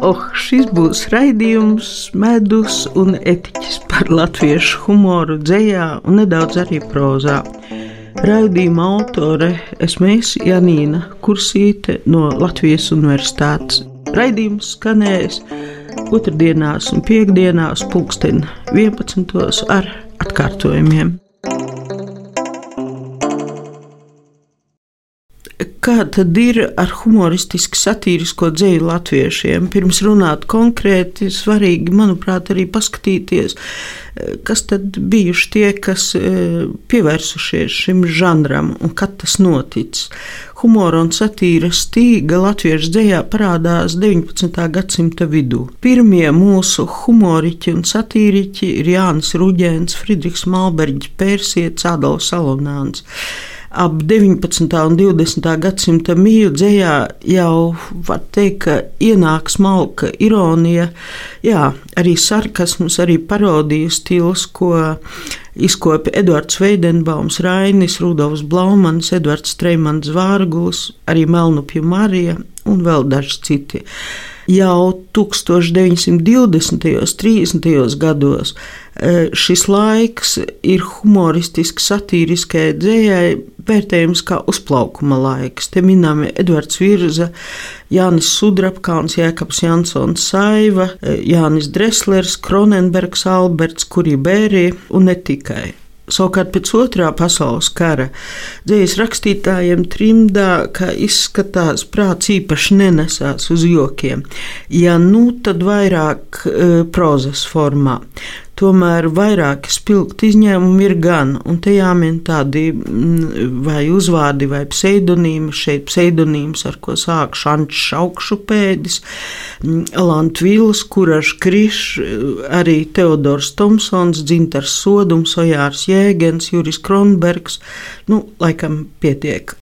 Oh, šis būs raidījums, medus un etiķis par latviešu humoru, dzējā un nedaudz arī prozā. Raidījuma autore esmu es Janīna Kursīte no Latvijas Universitātes. Raidījums skanēs otrdienās un piekdienās pulksten 11. ar atkārtojumiem. Kā tad ir ar humoristisku, satīrisko dzēju latviešiem? Pirms runāt konkrēti, svarīgi, manuprāt, arī paskatīties, eh, kas tad bijuši tie, kas eh, pievērsušies šim žanram un kad tas noticis. Humora un satīras stīga latviešu dzējā parādās 19. gadsimta vidū. Pirmie mūsu humoriķi un satīriķi ir Jānis Ruģēns, Friedrichs Malberģis, Pērsietis, Adolfs Salonāns ap 19. un 20. gadsimta mīļu dzējā jau var teikt, ka ienāk smalka ironija, jā, arī sarkasms, arī parodiju stils, ko izkopa Edvards Veidenbaums, Rainis, Rudolfs Blaumans, Edvards Streimans Vārguls, arī Melnupju Marija un vēl daži citi jau 1920. un 30. gados. E, šis laiks ir humoristisks, satīriskai dzējai vērtējums kā uzplaukuma laiks. Te minami Edvards Virza, Jānis Sudrabkāns, Jēkabs Jansons Saiva, e, Jānis Dreslers, Kronenbergs, Alberts Kuribērī un ne tikai. Savukārt pēc otrā pasaules kara dzīslas rakstītājiem trimdā, ka izskatās prāts īpaši nenesās uz jokiem. Ja nu, tad vairāk e, prozas formā. Tomēr vairāki spilgti izņēmumi ir gan, un te jāmin tādi mm, vai uzvārdi vai pseidonīmi. Šeit pseidonīms, ar ko sāk Šančs augšupēdis, mm, Lantvīls, Kuraš Krišs, arī Teodors Tomsons, Dzintars Sodums, Ojārs Jēgens, Juris Kronbergs. Nu, laikam pietiek.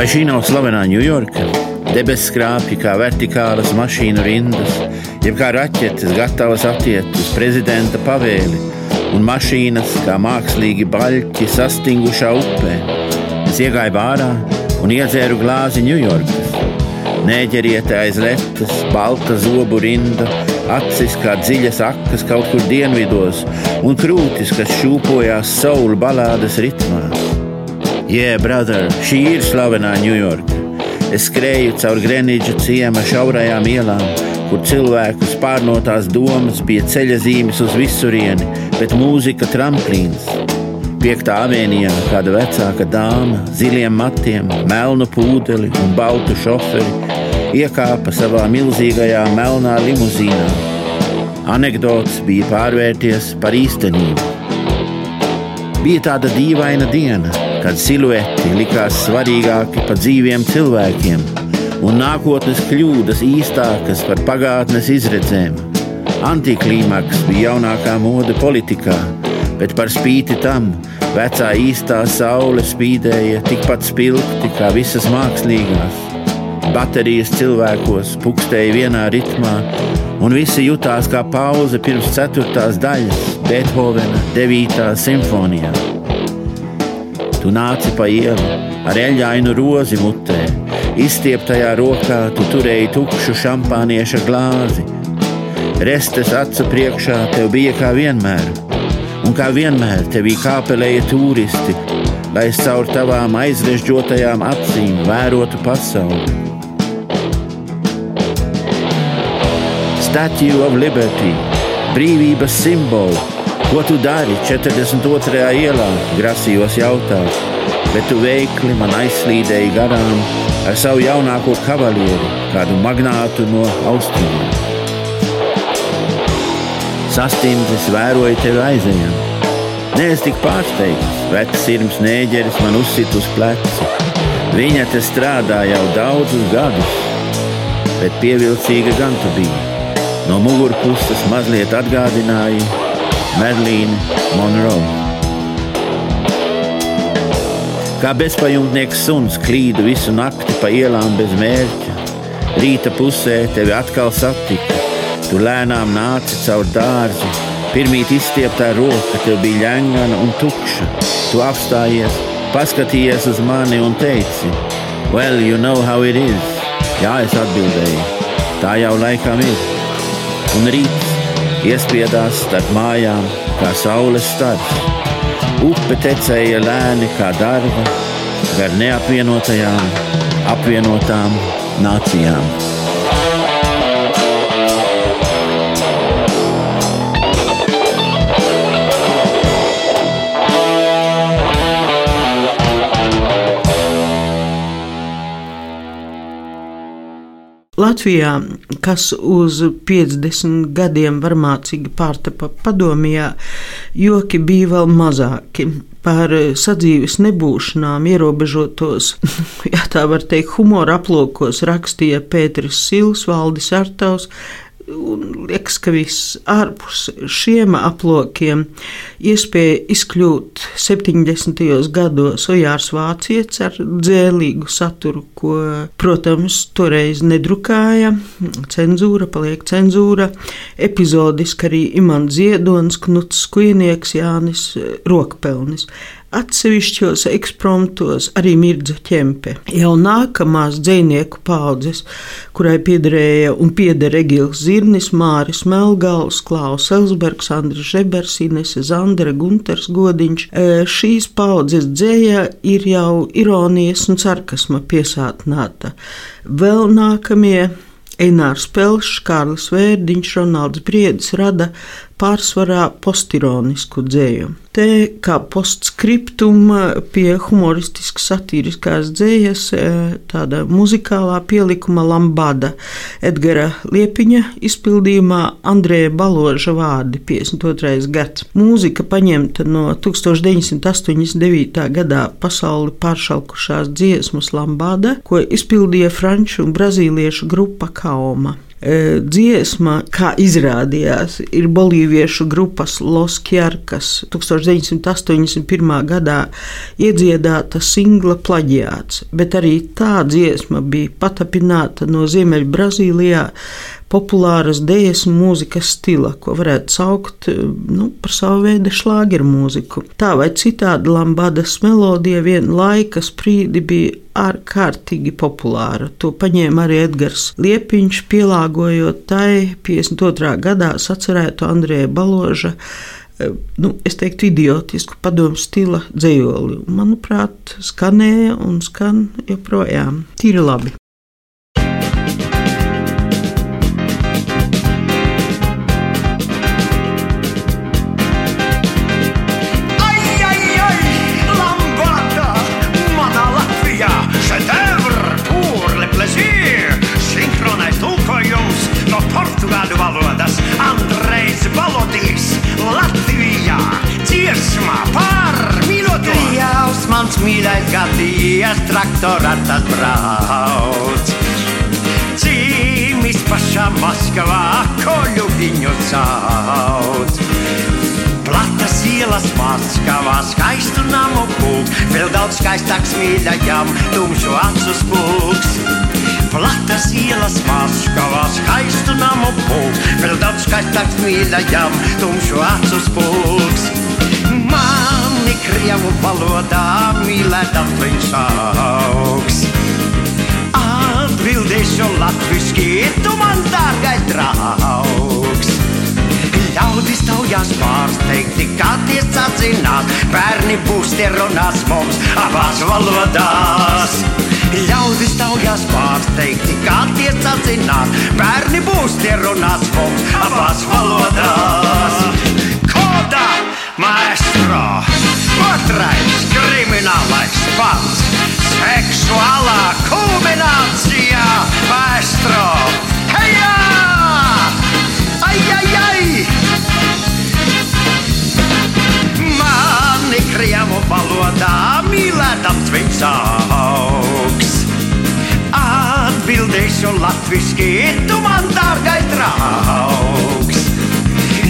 Vai šī nav slavenā Ņujorka? Debesis skrāpja kā vertikālas mašīnu rindas, jeb kā raķetes gatavas atiet uz prezidenta pavēli, un mašīnas kā mākslīgi baļķi sastingušā upē. Es iegāju ārā un iedzēru glāzi Ņujorkas. Nēģeriete aiz letes, balta zobu rinda, acis kā dziļas akas kaut kur dienvidos, un krūtis, kas šūpojās saulu balādes ritmā. Yeah, brother, šī ir slavenā Ņujorka. Es skrēju caur Greenidža ciema šaurajām ielām, kur cilvēkus pārnotās domas bija ceļa zīmes uz visurieni, bet mūzika tramplīns. Piektā avēnijā kāda vecāka dāma, ziliem matiem, melnu pūdeli un baltu šoferi iekāpa savā milzīgajā melnā limuzīnā. Anekdots bija pārvērties par īstenību. Bija tāda dīvaina diena, kad silueti likās svarīgāki par dzīviem cilvēkiem, un nākotnes kļūdas īstākas par pagātnes izredzēm. Antiklimaks bija jaunākā mode politikā, bet par spīti tam vecā īstā saule spīdēja tikpat spilgti kā visas mākslīgās. Baterijas cilvēkos pukstēja vienā ritmā, un visi jutās kā pauze pirms ceturtās daļas Beethovena 9. simfonijā. Tu nāci pa ielu ar eļļainu rozi mutē, izstieptajā rokā tu turēji tukšu šampānieša glāzi. Restes acu priekšā tev bija kā vienmēr, un kā vienmēr tevī kāpelēja turisti, lai es caur tavām aizrežģotajām acīm vērotu pasauli. Statue of Liberty, brīvības simbolu, Ko tu dari 42. ielā? Grasījos jautāt, bet tu veikli man aizslīdēji garām ar savu jaunāko kavalieri, kādu magnātu no austrumiem. Sastimdzis vēroja tevi aizējām. Nē, es tik pārsteigts, vecs sirds nēģeris man uzsit uz pleca. Viņa te strādā jau daudzus gadus, bet pievilcīga gan tu biji. No mugurpuses mazliet atgādināja Merlīna Monroe. Kā bezpajumtnieks suns klīdu visu nakti pa ielām bez mērķa. Rīta pusē tevi atkal satika. Tu lēnām nāci caur dārzu. Pirmīt izstieptā roka tev bija ļengana un tukša. Tu apstājies, paskatījies uz mani un teici: Well, you know how it is. Jā, es atbildēju, tā jau laikam ir. Un rīts iespiedās starp mājām, kā saules stars. Upe tecēja lēni kā darba, gar neapvienotajām, apvienotām nācijām. Latvijā, kas uz 50 gadiem varmācīgi pārtapa padomijā, joki bija vēl mazāki. Par sadzīves nebūšanām ierobežotos, ja tā var teikt, humora aplokos rakstīja Pēters Sils, Valdis Artaus, Un liekas, ka viss ārpus šiem aplokiem iespēja izkļūt 70. gados Ojārs Vācietis ar dzēlīgu saturu, ko, protams, toreiz nedrukāja. Cenzūra paliek cenzūra. Epizodiski arī Imants Ziedonis, Knuts Skujnieks, Jānis Rokpelnis. Atsevišķos ekspromptos arī mirdza ķempe. Jau nākamās dzinieku paudzes, kurai piederēja un pieder Egils Zirnis, Māris Melgals, Klaus Elsbergs, Andris Žebers, Inese Zandere, Gunters Godiņš. E, šīs paudzes dzēja ir jau ironijas un sarkasma piesātināta. Vēl nākamie Einārs Pelšs, Kārlis Vērdiņš, Ronalds Briedis rada pārsvarā postironisku dzēju. Te kā postskriptuma pie humoristiskas, satiriskās dzējas, e, tāda muzikālā pielikuma lambada Edgara Liepiņa izpildījumā Andrēja Baloža vārdi 52. gads. Mūzika paņemta no 1989. gadā pasauli pāršalkušās dziesmas lambada, ko izpildīja franču un brazīliešu grupa Kaoma. E, dziesma, kā izrādījās, ir bolīviešu grupas Los Kjarkas 1981. gadā iedziedāta singla plaģiāts, bet arī tā dziesma bija patapināta no Ziemeļbrazīlijā populāras dēļas mūzikas stila, ko varētu saukt nu, par savu veidu šlāgeru mūziku. Tā vai citādi Lambadas melodija vienu laika sprīdi bija ārkārtīgi populāra. To paņēma arī Edgars Liepiņš, pielāgojot tai 52. gadā sacerēto Andrēja Baloža nu, es teiktu, idiotisku padomu stila dzējoli. Manuprāt, skanēja un skan joprojām. Tīri labi. Gadījies, traktorā tas brauc. Cīmis pašā Maskavā, koļu viņu cauc. Platas ielas Maskavā, skaistu namu pūks, vēl daudz skaistāks mīļajam, tumšu acu spūks. Platas ielas Maskavā, skaistu namu pūks, vēl daudz skaistāks mīļajam, tumšu acu spūks. Mani krievu valodā mīlētam viņš augs. Atbildēšu latviski, tu man dārgais draugs. Ļaudis taujās pārsteigti, kā tie sacinās, bērni būs tie runās mums abās valodās. Ļaudis taujās pārsteigti, kā tie sacinās, bērni būs tie runās mums abās valodās. Atbildēšu latviski, tu man dārgais draugs.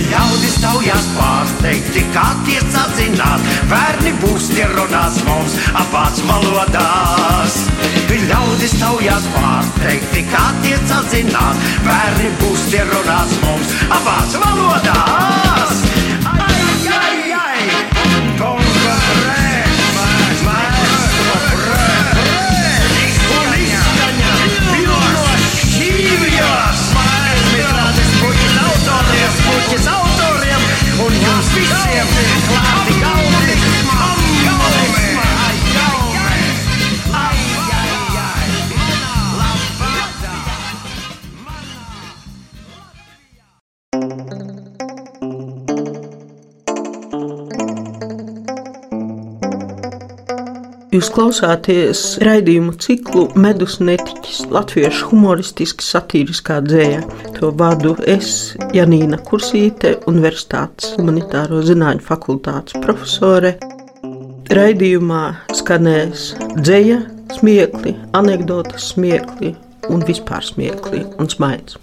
Ļaudis taujās pārsteigti, kā tie sadzināt. Bērni būs tie runās mums apāc valodās. Ļaudis taujās pārsteigti, kā tie sadzināt. Bērni būs tie runās mums apāc valodās. Visiem klāti gaumi. Gaumi, ai, gaumi, ai, ai, ai, labākā. Jūs klausāties raidījumu ciklu Medus netiķis, latviešu humoristiski satīriskā dzēja. To vadu es, Janīna Kursīte, Universitātes humanitāro zinātņu fakultātes profesore. Raidījumā skanēs dzēja, smiekli, anekdotas smiekli un vispār smiekli un smaids.